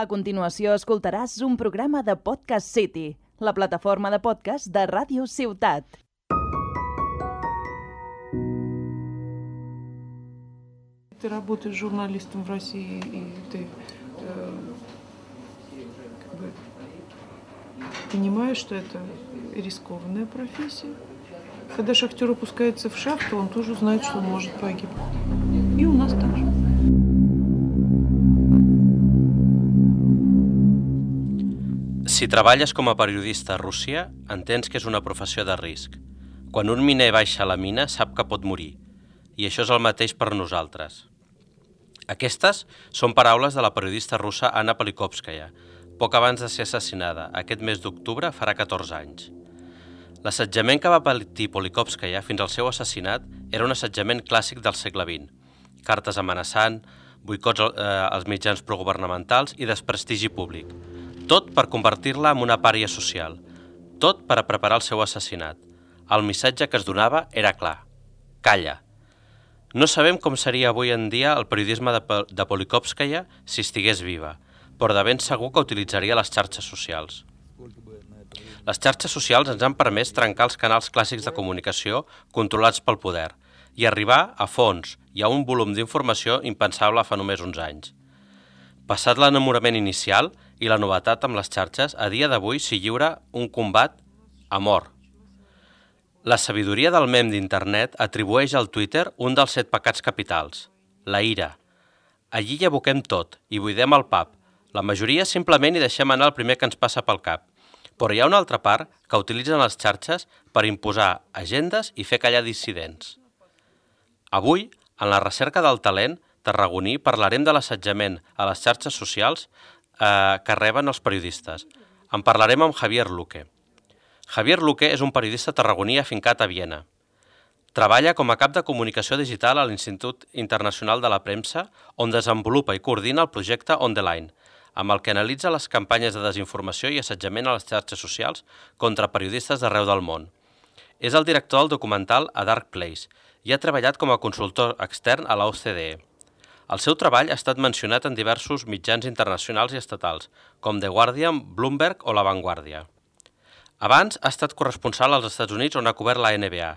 A continuació escoltaràs un programa de Podcast City, la plataforma de podcast de Ràdio Ciutat. Ты работаешь журналистом в России, и ты э, как бы понимаешь, что это рискованная профессия. Когда шахтер опускается в шахту, он тоже знает, что он может погибнуть. И у нас так же. Si treballes com a periodista a Rússia, entens que és una professió de risc. Quan un miner baixa a la mina, sap que pot morir. I això és el mateix per nosaltres. Aquestes són paraules de la periodista russa Anna Polikovskaya, poc abans de ser assassinada. Aquest mes d'octubre farà 14 anys. L'assetjament que va patir Polikovskaya fins al seu assassinat era un assetjament clàssic del segle XX. Cartes amenaçant, boicots eh, als mitjans progovernamentals i desprestigi públic. Tot per convertir-la en una pària social. Tot per a preparar el seu assassinat. El missatge que es donava era clar. Calla. No sabem com seria avui en dia el periodisme de, de Polikovskaya si estigués viva, però de ben segur que utilitzaria les xarxes socials. Les xarxes socials ens han permès trencar els canals clàssics de comunicació controlats pel poder i arribar a fons i a un volum d'informació impensable fa només uns anys. Passat l'enamorament inicial i la novetat amb les xarxes, a dia d'avui s'hi lliura un combat a mort. La sabidoria del mem d'internet atribueix al Twitter un dels set pecats capitals, la ira. Allí hi aboquem tot i buidem el pap. La majoria simplement hi deixem anar el primer que ens passa pel cap. Però hi ha una altra part que utilitzen les xarxes per imposar agendes i fer callar dissidents. Avui, en la recerca del talent tarragoní, parlarem de l'assetjament a les xarxes socials eh, que reben els periodistes. En parlarem amb Javier Luque. Javier Luque és un periodista tarragoní afincat a Viena. Treballa com a cap de comunicació digital a l'Institut Internacional de la Premsa, on desenvolupa i coordina el projecte On the Line, amb el que analitza les campanyes de desinformació i assetjament a les xarxes socials contra periodistes d'arreu del món. És el director del documental A Dark Place i ha treballat com a consultor extern a la OCDE. El seu treball ha estat mencionat en diversos mitjans internacionals i estatals, com The Guardian, Bloomberg o La Vanguardia. Abans ha estat corresponsal als Estats Units on ha cobert la NBA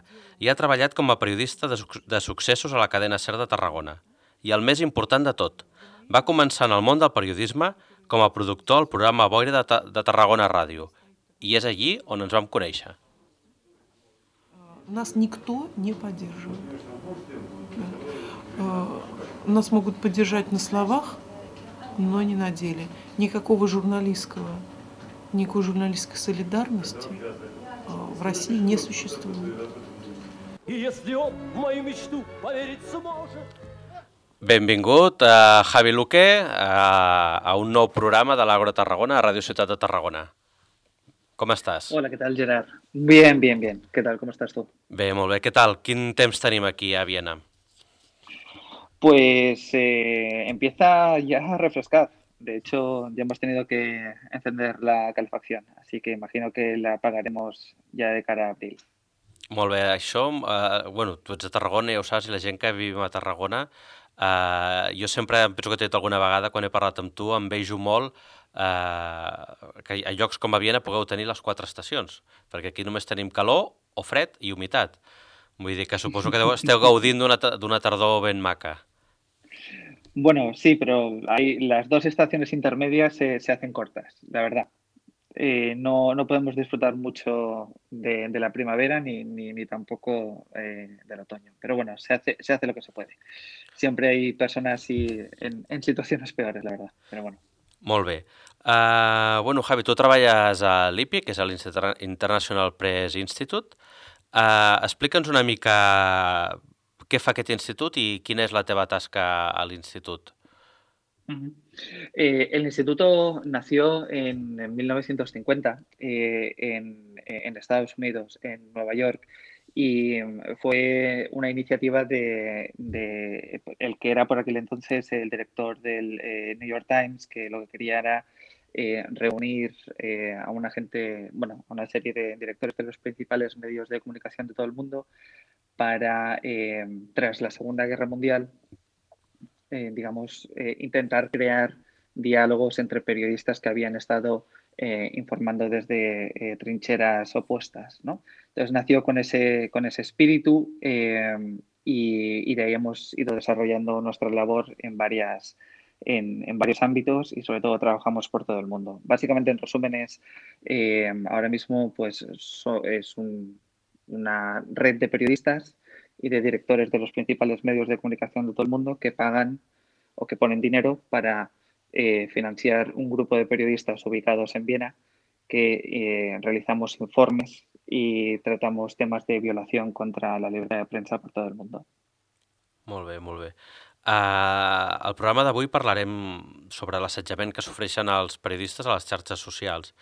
i ha treballat com a periodista de, suc de successos a la cadena SER de Tarragona. I el més important de tot, va començar en el món del periodisme com a productor al programa Boira de, Ta de Tarragona Ràdio. I és allí on ens vam conèixer. Нас никто не поддерживает. Нас могут поддержать на словах, но не на деле. Никакого журналистского никакой журналистской солидарности в России не существует. И если он в мою мечту поверить сможет, Benvingut a Javi Luque a, a un nou programa de l'Agro Tarragona a Radio Ciutat de Tarragona. Com estàs? Hola, ¿qué tal, Gerard? Bien, bien, bien. ¿Qué tal? ¿Cómo estás tú? Bé, molt bé. Què tal? Quin temps tenim aquí a Viena? Pues eh, empieza ya a refrescar. De hecho, ya hemos tenido que encender la calefacción, así que imagino que la apagaremos ya de cara a abril. Molt bé, això, eh, bueno, tu ets de Tarragona, ja ho saps, i la gent que vivim a Tarragona, eh, jo sempre, em penso que t'he dit alguna vegada, quan he parlat amb tu, em vejo molt eh, que a llocs com a Viena pugueu tenir les quatre estacions, perquè aquí només tenim calor o fred i humitat. Vull dir que suposo que esteu gaudint d'una tardor ben maca. Bueno, sí, pero hay, las dos estaciones intermedias se, se hacen cortas, la verdad. Eh, no, no, podemos disfrutar mucho de, la primavera ni, ni, ni tampoco eh, del otoño. Pero bueno, se hace, se hace lo que se puede. Siempre hay personas y en, en situaciones peores, la verdad. Pero bueno. Molt bé. Uh, bueno, Javi, tu treballes a l'IPI, que és l'International Press Institute. Uh, Explica'ns una mica què fa aquest institut i quina és la teva tasca a l'institut? Eh, el instituto nació en, en 1950 eh, en, en, Estados Unidos, en Nueva York, y fue una iniciativa de, de, el que era por aquel entonces el director del eh, New York Times, que lo que quería era eh, reunir eh, a una gente, bueno, a una serie de directores de los principales medios de comunicación de todo el mundo para, eh, tras la Segunda Guerra Mundial, digamos, intentar crear diálogos entre periodistas que habían estado informando desde trincheras opuestas. ¿no? Entonces nació con ese, con ese espíritu y, de ahí hemos ido desarrollando nuestra labor en, varias, en, varios ámbitos y sobre todo trabajamos por todo el mundo. Básicamente, en resúmenes, ahora mismo pues, es una red de periodistas y de directores de los principales medios de comunicación de todo el mundo que pagan o que ponen dinero para eh, financiar un grupo de periodistas ubicados en Viena que eh, realizamos informes y tratamos temes de violació contra la llibertat de premsa per tot el món. Molt bé, molt bé. Uh, al programa d'avui parlarem sobre l'assetjament que sofreixen els periodistes a les xarxes socials.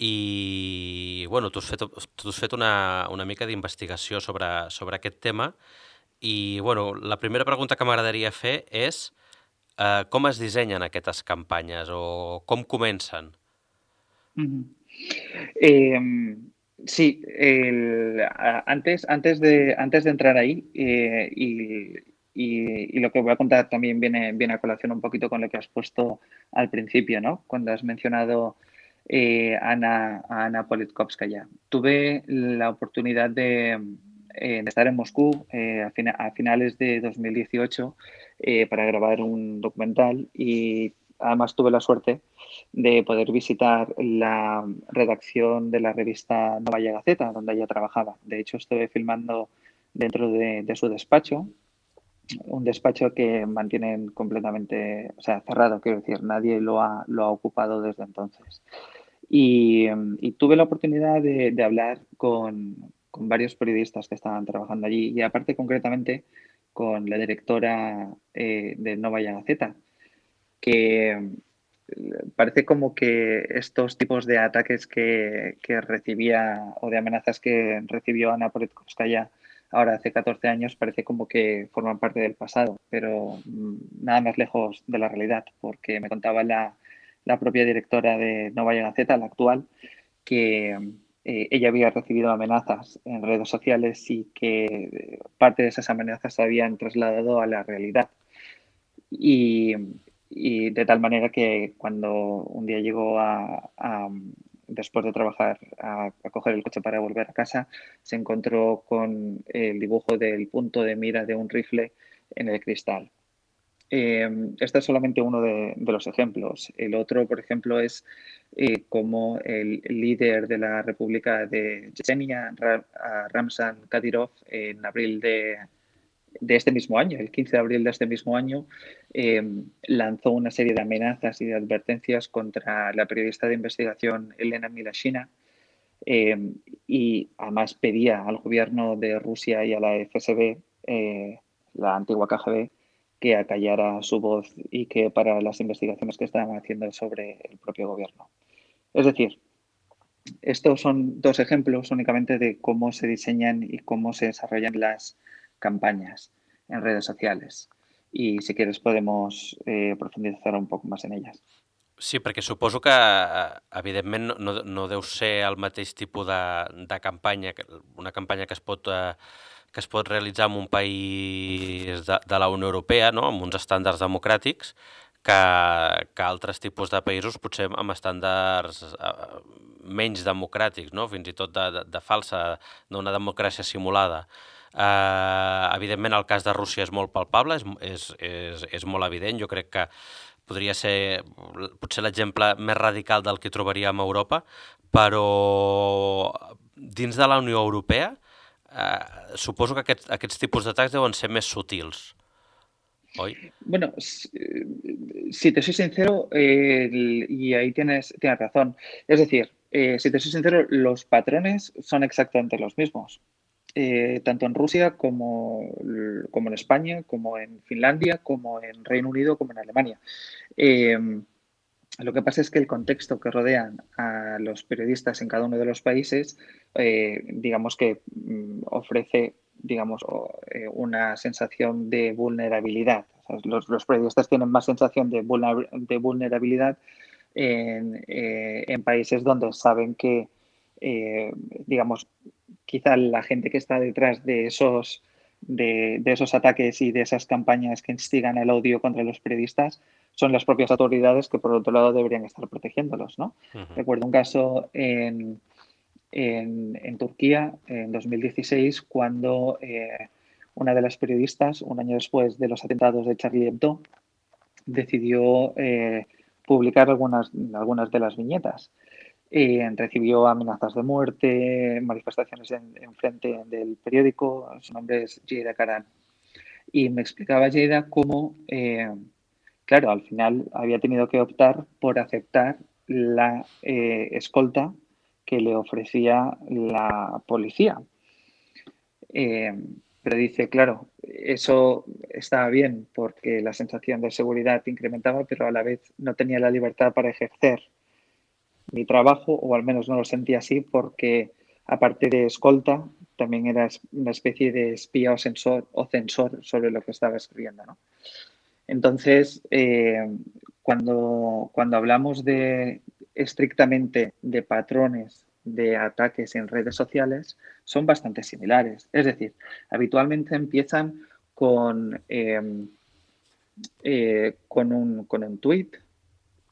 I, bueno, tu has fet, tu has fet una, una mica d'investigació sobre, sobre aquest tema i, bueno, la primera pregunta que m'agradaria fer és Eh, com es dissenyen aquestes campanyes o com comencen? Mm -hmm. eh, sí, el, antes, antes, de, antes de entrar ahí eh, y, y, lo que voy a contar también viene, a colación un poquito con lo que has puesto al principio, ¿no? Cuando has mencionado eh, Ana, a Ana Politkovskaya. Tuve la oportunidad de, eh, estar en Moscú eh, a, fina, a, finales de 2018 eh, para grabar un documental y además tuve la suerte de poder visitar la redacción de la revista Novaya Gaceta, donde ella trabajaba. De hecho, estuve filmando dentro de, de su despacho, un despacho que mantienen completamente, o sea, cerrado, quiero decir, nadie lo ha, lo ha ocupado desde entonces. Y, tuve la oportunidad de, hablar con, con, varios periodistas que estaban trabajando allí y aparte concretamente con la directora eh, de Novaya Gaceta, que eh, parece como que estos tipos de ataques que, que, recibía o de amenazas que recibió Ana Politkovskaya ahora hace 14 años parece como que forman parte del pasado, pero mm, nada más lejos de la realidad, porque me contaba la, la propia directora de Novaya Gaceta, la actual, que eh, ella había recibido amenazas en redes sociales y que eh, parte de esas amenazas se habían trasladado a la realidad. Y, y de tal manera que cuando un día llegó a después de trabajar a, coger el coche para volver a casa, se encontró con el dibujo del punto de mira de un rifle en el cristal. Eh, este es solamente uno de, de, los ejemplos. El otro, por ejemplo, es eh, como el líder de la República de Chechenia, Ramzan Kadyrov, en abril de, de, este mismo año, el 15 de abril de este mismo año, eh, lanzó una serie de amenazas y de advertencias contra la periodista de investigación Elena Milashina. Eh, y además pedía al gobierno de Rusia y a la FSB, la antigua KGB, que acallara su voz y que para las investigaciones que estaban haciendo sobre el propio gobierno. Es decir, estos son dos ejemplos únicamente de cómo se diseñan y cómo se desarrollan las campañas en redes sociales. Y si quieres podemos eh, profundizar un poc més en elles. Sí, perquè suposo que, evidentment, no, no deu ser el mateix tipus de, de campanya, una campanya que es pot eh, que es pot realitzar en un país de, de la Unió Europea, no? amb uns estàndards democràtics, que, que altres tipus de països potser amb estàndards eh, menys democràtics, no? fins i tot de, de, de falsa, d'una democràcia simulada. Eh, evidentment, el cas de Rússia és molt palpable, és, és, és, és molt evident. Jo crec que podria ser potser l'exemple més radical del que trobaríem a Europa, però dins de la Unió Europea eh, suposo que aquests, aquests tipus d'atacs deuen ser més sutils, oi? Bueno, si te soy sincero, eh, y ahí tienes, tienes razón, es decir, eh, si te soy sincero, los patrones son exactamente los mismos. Eh, tanto en Rusia como, como, en España, como en Finlandia, como en Reino Unido, como en Alemania. Eh, Lo que pasa es que el contexto que rodean a los periodistas en cada uno de los países, eh, digamos que mm, ofrece digamos, eh, una sensación de vulnerabilidad. Los, periodistas tienen más sensación de, vulner de vulnerabilidad en, países donde saben que, digamos, quizá la gente que está detrás de esos, de, de, esos ataques y de esas campañas que instigan el odio contra los periodistas son las propias autoridades que por otro lado deberían estar protegiéndolos, ¿no? Recuerdo un caso en, en, en Turquía en 2016 cuando eh, una de las periodistas, un año después de los atentados de Charlie Hebdo, decidió eh, publicar algunas, algunas de las viñetas. Eh, recibió amenazas de muerte, manifestaciones en, en frente del periódico, su nombre es Jada Karan. Y me explicaba Jada cómo, eh, claro, al final había tenido que optar por aceptar la eh, escolta que le ofrecía la policía. Eh, pero dice, claro, eso estaba bien porque la sensación de seguridad incrementaba, pero a la vez no tenía la libertad para ejercer mi trabajo, o al menos no lo sentía así, porque aparte de escolta, también era una especie de espía o, sensor, o censor sobre lo que estaba escribiendo. ¿no? Entonces, eh, cuando, cuando hablamos de estrictamente de patrones de ataques en redes sociales son bastante similares. Es decir, habitualmente empiezan con, eh, eh, con, un, con un tweet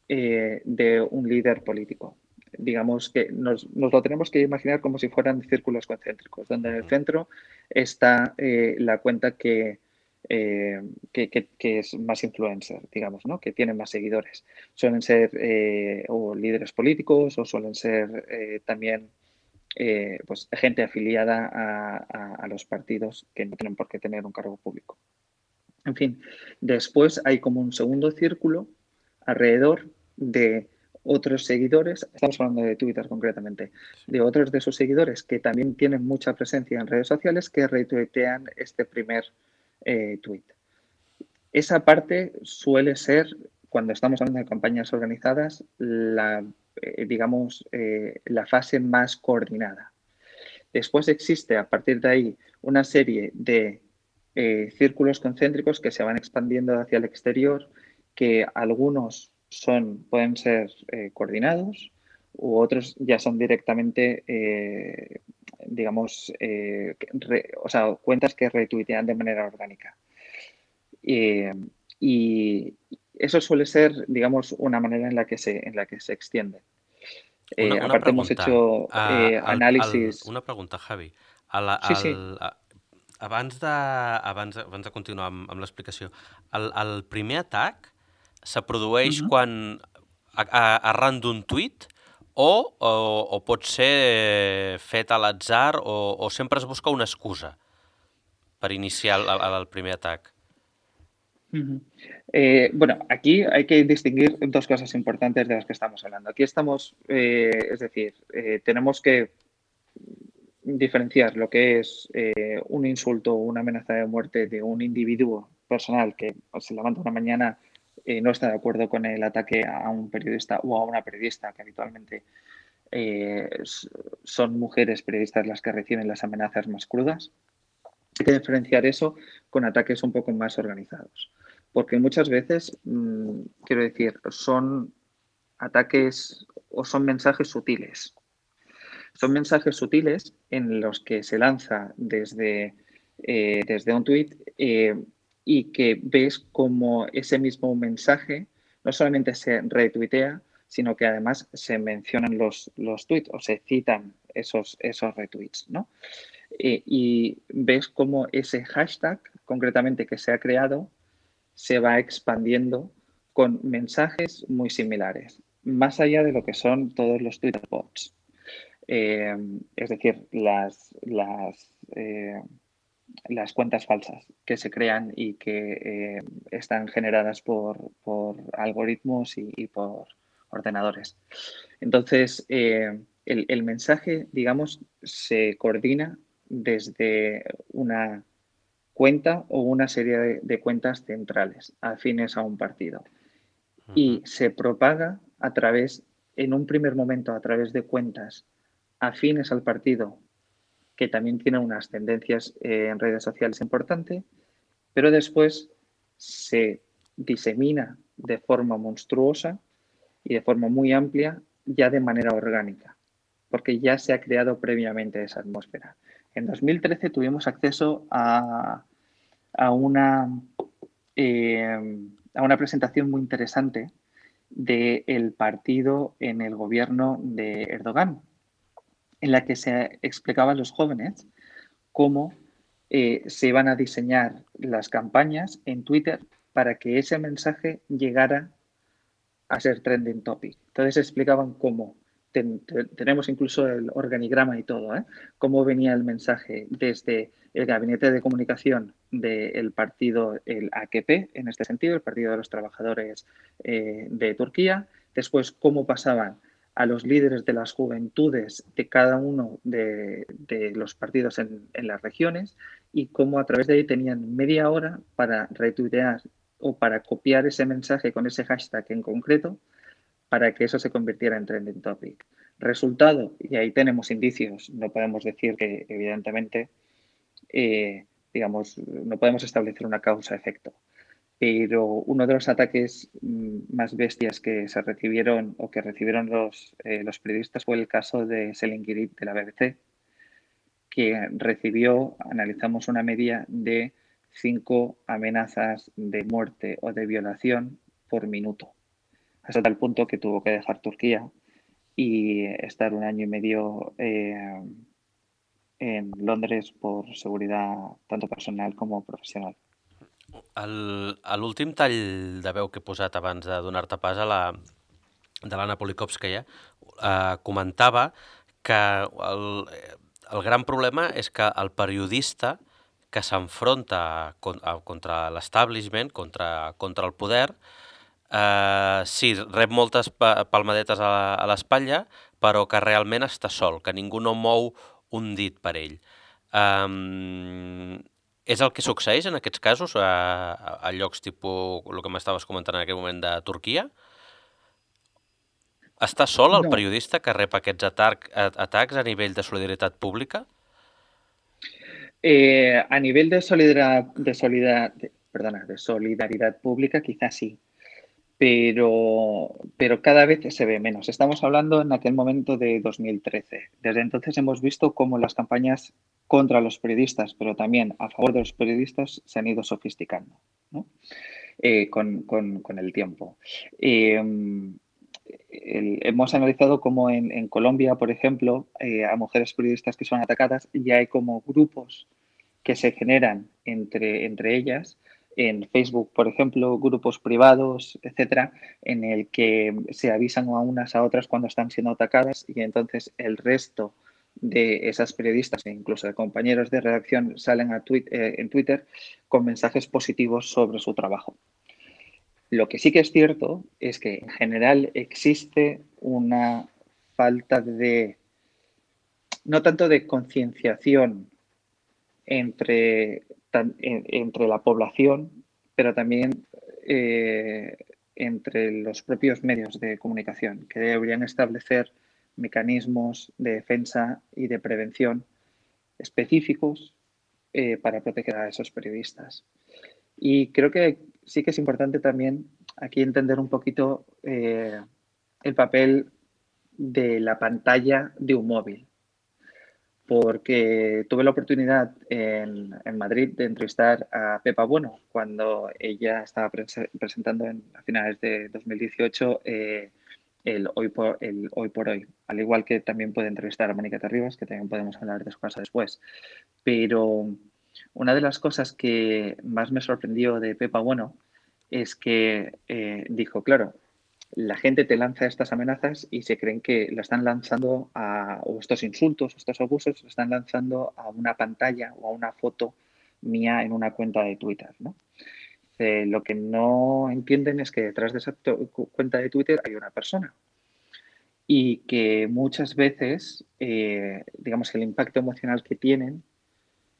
eh, de un líder político. Digamos que nos, nos, lo tenemos que imaginar como si fueran círculos concéntricos, donde en el centro está eh, la cuenta que, eh, que, que, que, es más influencer, digamos, ¿no? que tiene más seguidores. Suelen ser eh, o líderes políticos o suelen ser eh, también pues, gente afiliada a, a, a, los partidos que no tienen por qué tener un cargo público. En fin, después hay como un segundo círculo alrededor de otros seguidores, estamos hablando de Twitter concretamente, de otros de sus seguidores que también tienen mucha presencia en redes sociales que retuitean este primer eh, tweet. Esa parte suele ser, cuando estamos hablando de campañas organizadas, la, eh, digamos, eh, la fase más coordinada. Después existe a partir de ahí una serie de círculos concéntricos que se van expandiendo hacia el exterior, que algunos son, pueden ser eh, coordinados u otros ya son directamente, eh, digamos, eh, re, o sea, cuentas que retuitean de manera orgánica. y eso suele ser, digamos, una manera en la que se, en la que se extiende. Una, una aparte pregunta. hemos hecho el, una pregunta, Javi. El, el, sí, sí. abans, de, abans, de, abans de continuar amb, amb l'explicació, el, el primer atac se produeix uh -huh. quan a, a, arran d'un tuit o, o, o pot ser fet a l'atzar o, o sempre es busca una excusa per iniciar el, el, el primer atac? Uh -huh. eh, bueno, aquí hay que distinguir dos cosas importantes de las que estamos hablando. Aquí estamos, eh, es decir, eh, tenemos que diferenciar lo que es eh, un insulto o una amenaza de muerte de un individuo personal que se levanta una mañana eh, no está de acuerdo con el ataque a un periodista o a una periodista, que habitualmente eh, son mujeres periodistas las que reciben las amenazas más crudas. Hay que diferenciar eso con ataques un poco más organizados, porque muchas veces, mmm, quiero decir, son ataques o son mensajes sutiles. Son mensajes sutiles en los que se lanza desde, eh, desde un tuit y que ves como ese mismo mensaje no solamente se retuitea, sino que además se mencionan los, los tweets o se citan esos, esos retweets, ¿no? Eh, y ves como ese hashtag, concretamente que se ha creado, se va expandiendo con mensajes muy similares, más allá de lo que son todos los Twitter bots. Eh, es decir, las, las eh, las cuentas falsas que se crean y que eh, están generadas por, por algoritmos y, y, por ordenadores. Entonces, eh, el, el, mensaje, digamos, se coordina desde una cuenta o una serie de, de cuentas centrales afines a un partido uh -huh. y se propaga a través, en un primer momento, a través de cuentas afines al partido que también tiene unas tendencias eh, en redes sociales importantes, pero después se disemina de forma monstruosa y de forma muy amplia ya de manera orgánica, porque ya se ha creado previamente esa atmósfera. En 2013 tuvimos acceso a, a una, eh, a una presentación muy interesante del partido en el gobierno de Erdogan, en la que se explicaba a los jóvenes cómo eh, se iban a diseñar las campañas en Twitter para que ese mensaje llegara a ser trending topic. Entonces explicaban cómo, tenemos incluso el organigrama y todo, ¿eh? cómo venía el mensaje desde el gabinete de comunicación del partido, el AKP, en este sentido, el Partido de los Trabajadores eh, de Turquía, después cómo pasaban a los líderes de las juventudes de cada uno de, los partidos en, las regiones y cómo a través de ahí tenían media hora para retuitear o para copiar ese mensaje con ese hashtag en concreto para que eso se convirtiera en trending topic. Resultado, y ahí tenemos indicios, no podemos decir que evidentemente, eh, digamos, no podemos establecer una causa-efecto, pero uno de los ataques mm, más bestias que se recibieron o que recibieron los, eh, los periodistas fue el caso de Selin Girit de la BBC, que recibió, analizamos una media de cinco amenazas de muerte o de violación por minuto hasta tal punto que tuvo que dejar Turquía y estar un año y medio eh, en Londres por seguridad tanto personal como professional. L'últim tall de veu que he posat abans de donar-te pas a la, de l'Anna Polikovskaya eh, comentava que el, el gran problema és que el periodista que s'enfronta contra l'establishment, contra, contra el poder, Uh, sí, rep moltes palmadetes a l'espatlla, però que realment està sol, que ningú no mou un dit per ell. Um, és el que succeeix en aquests casos, a, a llocs tipus el que m'estaves comentant en aquell moment de Turquia? Està sol el no. periodista que rep aquests atac, atacs a nivell de solidaritat pública? Eh, a nivell de solidaritat, de, solidaritat, de, perdona, de solidaritat pública, quizás sí. Pero, pero cada vez se ve menos. Estamos hablando en aquel momento de 2013. Desde entonces hemos visto cómo las campañas contra los periodistas, pero también a favor de los periodistas, se han ido sofisticando eh, con, con, el tiempo. Eh, hemos analizado cómo en, en Colombia, por ejemplo, eh, a mujeres periodistas que son atacadas, ya hay como grupos que se generan entre, entre ellas en Facebook, por ejemplo, grupos privados, etcétera, en el que se avisan a unas a otras cuando están siendo atacadas y entonces el resto de esas periodistas e incluso de compañeros de redacción salen a eh, en Twitter con mensajes positivos sobre su trabajo. Lo que sí que es cierto es que en general existe una falta de, no tanto de concienciación entre entre la población, pero también eh, entre los propios medios de comunicación, que deberían establecer mecanismos de defensa y de prevención específicos eh, para proteger a esos periodistas. Y creo que sí que es importante también aquí entender un poquito eh, el papel de la pantalla de un móvil porque tuve la oportunidad en, Madrid de entrevistar a Pepa Bueno cuando ella estaba presentando en, a finales de 2018 eh, el, hoy por, el Hoy por Hoy, al igual que también puede entrevistar a Mónica Terribas, que también podemos hablar de su casa después. Pero una de las cosas que más me sorprendió de Pepa Bueno es que eh, dijo, claro, la gente te lanza estas amenazas y se creen que la están lanzando a, o estos insultos, estos abusos, lo están lanzando a una pantalla o a una foto mía en una cuenta de Twitter, ¿no? Eh, lo que no entienden es que detrás de esa cuenta de Twitter hay una persona y que muchas veces, eh, digamos, el impacto emocional que tienen,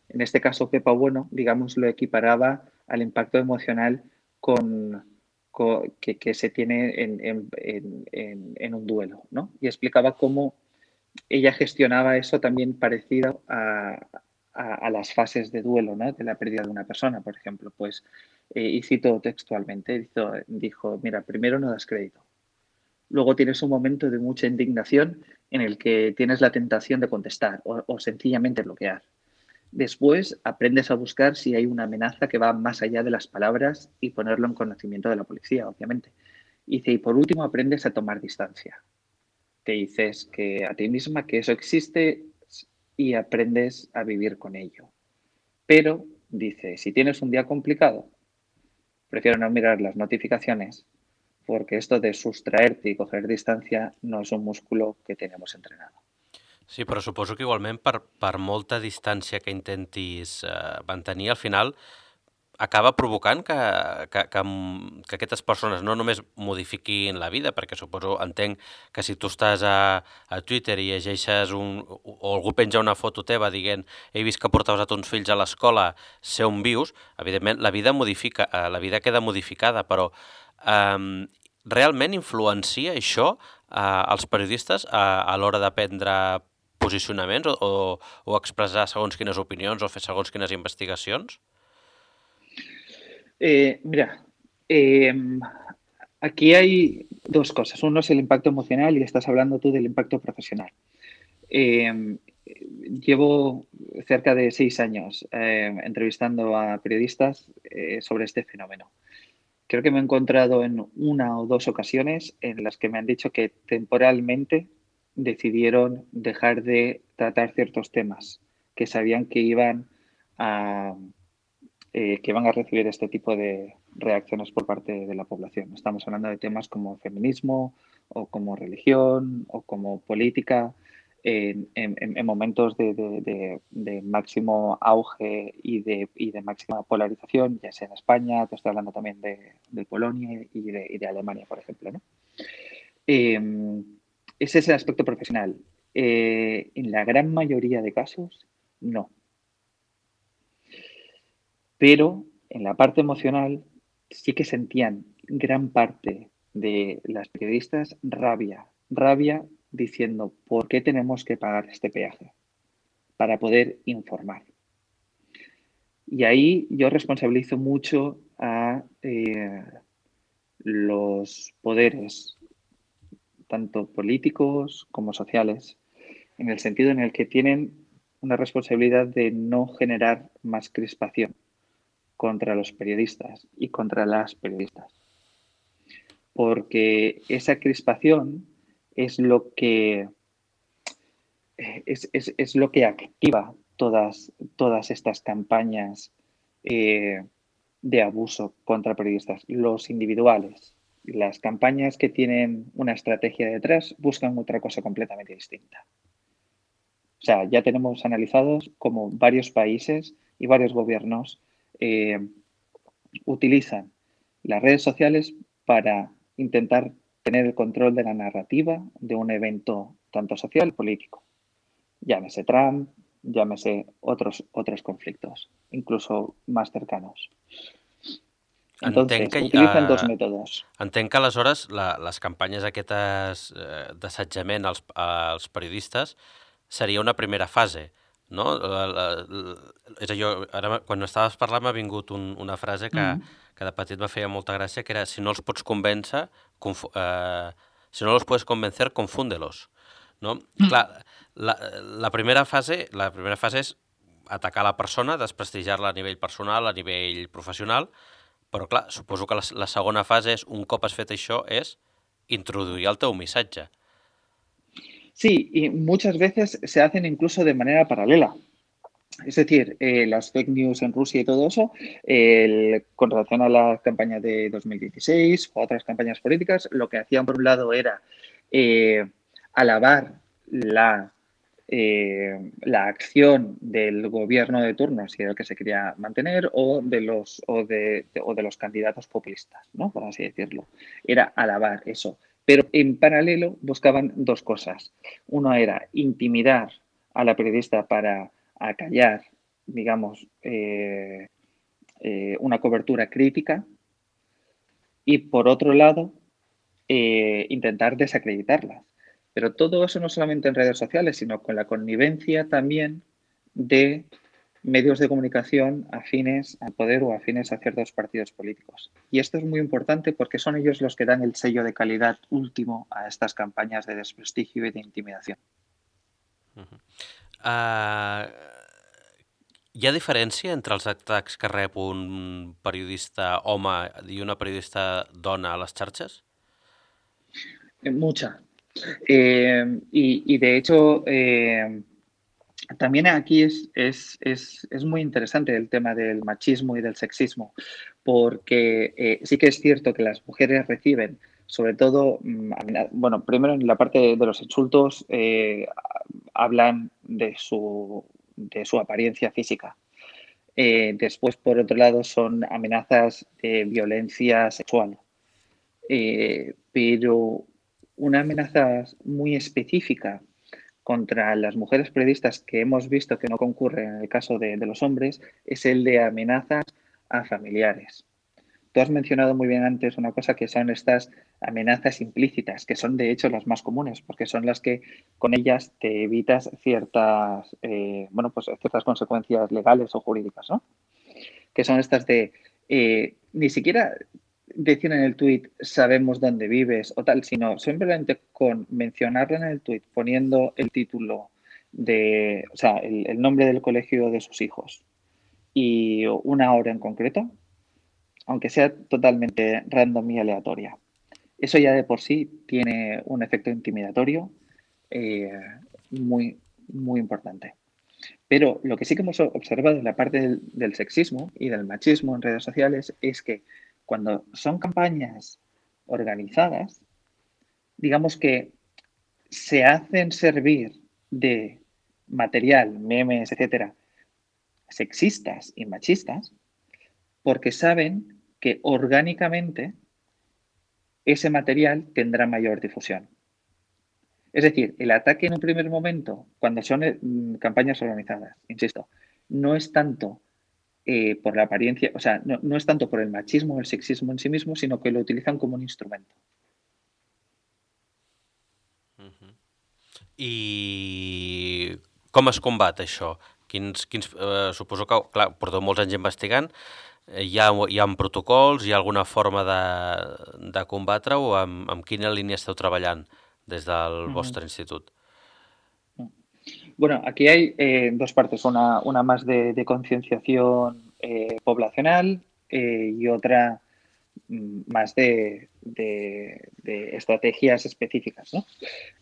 en este caso Pepa Bueno, digamos, lo equiparaba al impacto emocional con que, se tiene en, un duelo, ¿no? Y explicaba cómo ella gestionaba eso también parecido a, las fases de duelo, ¿no? De la pérdida de una persona, por ejemplo. Pues, eh, y cito textualmente, dijo, mira, primero no das crédito. Luego tienes un momento de mucha indignación en el que tienes la tentación de contestar o sencillamente bloquear. Después aprendes a buscar si hay una amenaza que va más allá de las palabras y ponerlo en conocimiento de la policía, obviamente. Y, por último aprendes a tomar distancia. Te dices que a ti misma que eso existe y aprendes a vivir con ello. Pero dice, si tienes un día complicado, prefiero no mirar las notificaciones porque esto de sustraerte y coger distancia no es un músculo que tenemos entrenado. Sí, però suposo que igualment per, per molta distància que intentis eh, mantenir, al final acaba provocant que, que, que, que aquestes persones no només modifiquin la vida, perquè suposo, entenc que si tu estàs a, a Twitter i llegeixes un, o algú penja una foto teva dient he vist que portaves a tons fills a l'escola, sé on vius, evidentment la vida modifica, eh, la vida queda modificada, però eh, realment influencia això eh, als periodistes a, a l'hora de prendre posicionaments o, o, o expressar segons o fer segons quines investigacions? Eh, mira, eh, aquí hay dos cosas. Uno es el impacto emocional y estás hablando tú del impacto profesional. Eh, llevo cerca de seis años eh, entrevistando a periodistas eh, sobre este fenómeno. Creo que me he encontrado en una o dos ocasiones en las que me han dicho que temporalmente decidieron dejar de tratar ciertos temas que sabían que iban a, eh, que a recibir este tipo de reacciones por parte de la población. Estamos hablando de temas como feminismo o como religión o como política en, en, en momentos de, máximo auge y de, y de máxima polarización, ya sea en España, te estoy hablando también de, Polonia y de, y Alemania, por ejemplo. ¿no? Eh, ese es el aspecto profesional. Eh, en la gran mayoría de casos, no. Pero en la parte emocional sí que sentían gran parte de las periodistas rabia, rabia diciendo, ¿por qué tenemos que pagar este peaje? Para poder informar. Y ahí yo responsabilizo mucho a eh, los poderes tanto políticos como sociales, en el sentido en el que tienen una responsabilidad de no generar más crispación contra los periodistas y contra las periodistas. Porque esa crispación es lo que es, es, es lo que activa todas, todas estas campañas eh, de abuso contra periodistas, los individuales, las campañas que tienen una estrategia detrás buscan otra cosa completamente distinta. O sea, ya tenemos analizados como varios países y varios gobiernos eh, utilizan las redes sociales para intentar tener el control de la narrativa de un evento tanto social político. Llámese Trump, llámese otros, otros conflictos, incluso más cercanos. Entonces, entenc que, utilitzen uh, dos mètodes. Entenc que aleshores la, les campanyes aquestes uh, d'assetjament als, als periodistes seria una primera fase, no? La, la, la, és allò, ara quan estaves parlant m'ha vingut un, una frase que, mm. que de petit me feia molta gràcia, que era si no els pots convèncer, conf, uh, si no els pots convencer, confúndelos. No? Mm. Clar, la, la, primera fase, la primera fase és atacar la persona, desprestigiar-la a nivell personal, a nivell professional, però, clar, suposo que la, la segona fase és, un cop has fet això, és introduir el teu missatge. Sí, y muchas veces se hacen incluso de manera paralela. Es decir, eh, las fake news en Rusia y todo eso, con relación a la campaña de 2016 o otras campañas políticas, lo que hacían por un lado era eh, alabar la eh, la acción del gobierno de turno, si era el que se quería mantener, o de los, o de, o de los candidatos populistas, ¿no? por así decirlo. Era alabar eso. Pero en paralelo buscaban dos cosas. Uno era intimidar a la periodista para acallar, digamos, eh, eh, una cobertura crítica. Y por otro lado, intentar desacreditarla. Pero todo eso no solamente en redes sociales, sino con la connivencia también de medios de comunicación afines al poder o afines a ciertos partidos políticos. Y esto es muy importante porque son ellos los que dan el sello de calidad último a estas campañas de desprestigio y de intimidación. Uh -huh. uh, Hi ha diferència entre els atacs que rep un periodista home i una periodista dona a les xarxes? Mucha. Eh, y, de hecho, eh, también aquí es, es, es, es, muy interesante el tema del machismo y del sexismo, porque eh, sí que es cierto que las mujeres reciben, sobre todo, mm, bueno, primero en la parte de los insultos, hablan de su, de su apariencia física. Después, por otro lado, son amenazas de violencia sexual. Pero una amenaza muy específica contra las mujeres periodistas que hemos visto que no concurre en el caso de, los hombres es el de amenazas a familiares. Tú has mencionado muy bien antes una cosa que son estas amenazas implícitas, que son de hecho las más comunes, porque son las que con ellas te evitas ciertas, eh, bueno, pues ciertas consecuencias legales o jurídicas, ¿no? Que son estas de eh, ni siquiera decir en el tuit sabemos dónde vives o tal, sino simplemente con mencionarlo en el tuit, poniendo el título de, o sea, el, nombre del colegio de sus hijos y una hora en concreto, aunque sea totalmente random y aleatoria. Eso ya de por sí tiene un efecto intimidatorio eh, muy, muy importante. Pero lo que sí que hemos observado en la parte del, sexismo y del machismo en redes sociales es que cuando son campañas organizadas, digamos que se hacen servir de material, memes, etcétera, sexistas y machistas, porque saben que orgánicamente ese material tendrá mayor difusión. Es decir, el ataque en un primer momento, cuando son mm, campañas organizadas, insisto, no es tanto eh, por la apariencia, o sea, no, no, es tanto por el machismo o el sexismo en sí mismo, sino que lo utilizan como un instrumento. I com es combat això? Quins, quins, eh, suposo que, clar, porteu molts anys investigant, Eh, hi ha, hi ha protocols, hi ha alguna forma de, de combatre-ho? Amb, amb quina línia esteu treballant des del uh -huh. vostre institut? Bueno, aquí hay eh, dos partes, una, más de, concienciación eh, poblacional eh, y otra mm, más de, estrategias específicas.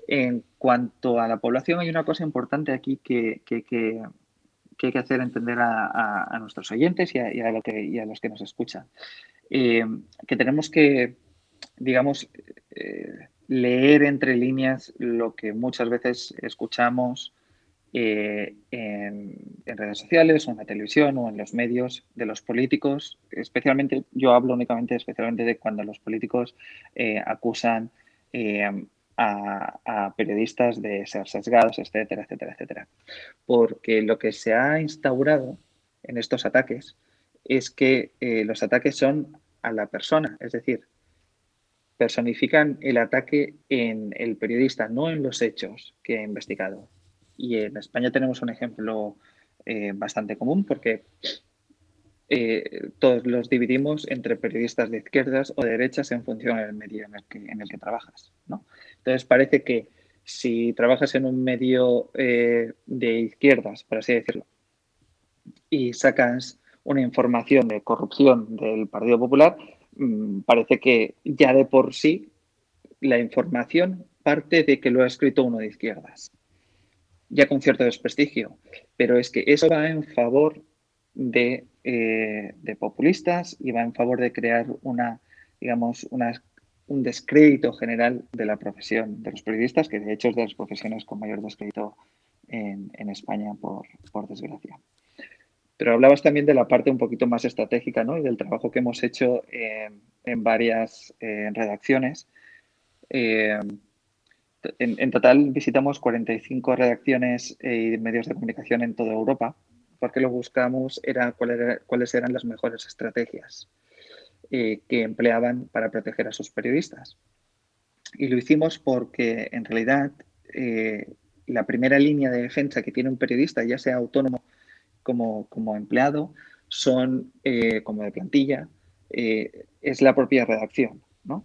En cuanto a la población, hay una cosa importante aquí que, hay que hacer entender a, nuestros oyentes y a, lo que, a, los que nos escuchan. Que tenemos que, digamos, leer entre líneas lo que muchas veces escuchamos eh, en, redes sociales o en la televisión o en los medios de los políticos. Especialmente, yo hablo únicamente, especialmente de cuando los políticos eh, acusan a, a, periodistas de ser sesgados, etcétera, etcétera, etcétera. Porque lo que se ha instaurado en estos ataques es que eh, los ataques son a la persona, es decir, personifican el ataque en el periodista, no en los hechos que ha investigado. Y en España tenemos un ejemplo eh, bastante común porque eh, todos los dividimos entre periodistas de izquierdas o de derechas en función del medio en el que, trabajas. ¿no? Entonces parece que si trabajas en un medio eh, de izquierdas, por así decirlo, y sacas una información de corrupción del Partido Popular, mmm, parece que ya de por sí la información parte de que lo ha escrito uno de izquierdas, ya con cierto desprestigio, pero es que eso va en favor de, eh, de, populistas y va en favor de crear una, digamos, una, un descrédito general de la profesión de los periodistas, que de hecho es de las profesiones con mayor descrédito en, España, por, por, desgracia. Pero hablabas también de la parte un poquito más estratégica ¿no? y del trabajo que hemos hecho en, en varias eh, redacciones. Eh, en, total visitamos 45 redacciones y medios de comunicación en toda Europa porque lo buscamos era, cuál cuáles eran las mejores estrategias eh, que empleaban para proteger a sus periodistas. Y lo hicimos porque en realidad eh, la primera línea de defensa que tiene un periodista, ya sea autónomo como, como empleado, son eh, como de plantilla, eh, es la propia redacción. ¿no?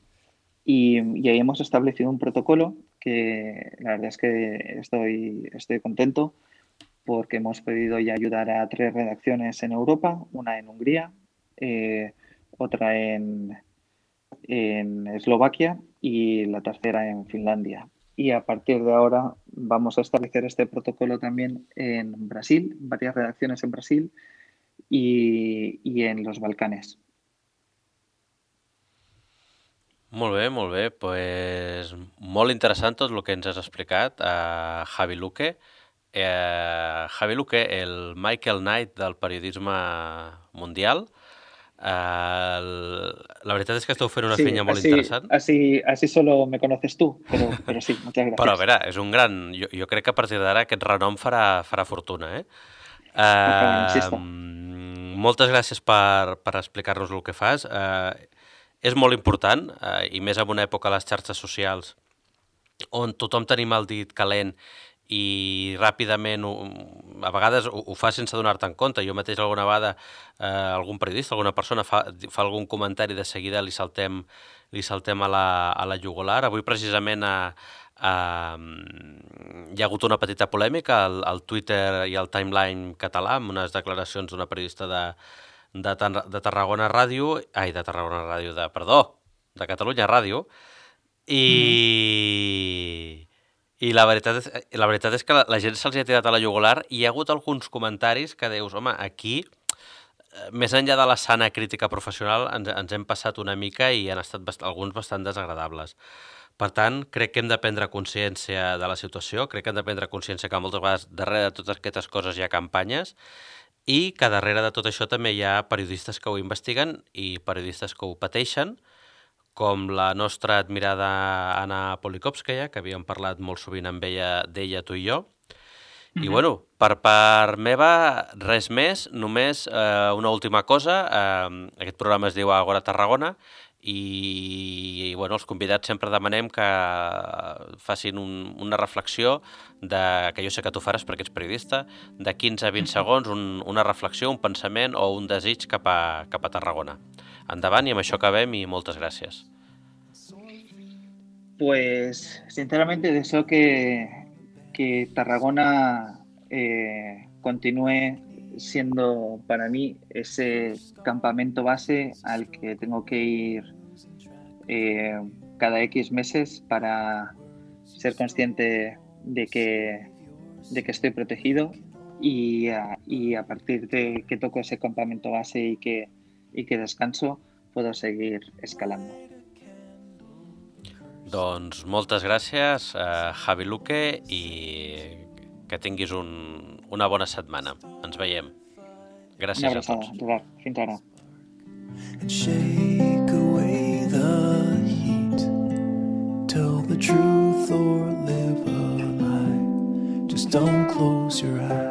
Y, y, ahí hemos establecido un protocolo que la verdad es que estoy, estoy contento porque hemos podido ya ayudar a tres redacciones en Europa, una en Hungría, eh, otra en, en Eslovaquia y la tercera en Finlandia. Y a partir de ahora vamos a establecer este protocolo también en Brasil, varias redacciones en Brasil y, y en los Balcanes. Molt bé, molt bé. Pues, molt interessant tot el que ens has explicat a Javi Luque. Eh, Javi Luque, el Michael Knight del periodisme mundial. Eh, la veritat és que esteu fent una Sí, feina molt así, interessant. así, así solo me conoces tú, pero, pero sí, muchas gracias. Però a veure, és un gran... Jo, jo crec que a partir d'ara aquest renom farà, farà fortuna, eh? Uh, moltes gràcies per, per explicar-nos el que fas. Uh, és molt important, uh, i més en una època a les xarxes socials on tothom tenim el dit calent i ràpidament, a vegades ho, ho fa sense donar-te en compte. Jo mateix alguna vegada, eh, algun periodista, alguna persona fa, fa algun comentari de seguida li saltem, li saltem a, la, a la jugular. Avui precisament a, a, hi ha hagut una petita polèmica al, al Twitter i al timeline català amb unes declaracions d'una periodista de, de, Tar- de Tarragona Ràdio, ai, de Tarragona Ràdio, de, perdó, de Catalunya Ràdio, i, i la, veritat és, la veritat és que la, la gent se'ls ha tirat a la jugular i hi ha hagut alguns comentaris que dius, home, aquí, eh, més enllà de la sana crítica professional, ens, ens hem passat una mica i han estat bast alguns bastant desagradables. Per tant, crec que hem de prendre consciència de la situació, crec que hem de prendre consciència que moltes vegades darrere de totes aquestes coses hi ha campanyes i que darrere de tot això també hi ha periodistes que ho investiguen i periodistes que ho pateixen, com la nostra admirada Anna Polikovskaya, que havíem parlat molt sovint amb ella, d'ella, tu i jo. I Ujú. bueno, per part meva, res més, només eh, una última cosa. Eh, aquest programa es diu Agora Tarragona i, i bueno, els convidats sempre demanem que facin un, una reflexió de, que jo sé que tu faràs perquè ets periodista, de 15 a 20 segons, un, una reflexió, un pensament o un desig cap a, cap a Tarragona. Endavant i amb això acabem i moltes gràcies. Pues sinceramente deseo que, que Tarragona eh, continúe siendo para mí ese campamento base al que tengo que ir eh, cada X meses para ser consciente de que, de que estoy protegido y a, y a partir de que toco ese campamento base y que, y que descanso puedo seguir escalando. Doncs moltes gràcies, eh, Javi Luque, i que tinguis un, una bona setmana. Ens veiem. Una Gràcies a tots. Gerard. Fins ara. and shake away the heat. Tell the truth or live a lie. Just don't close your eyes.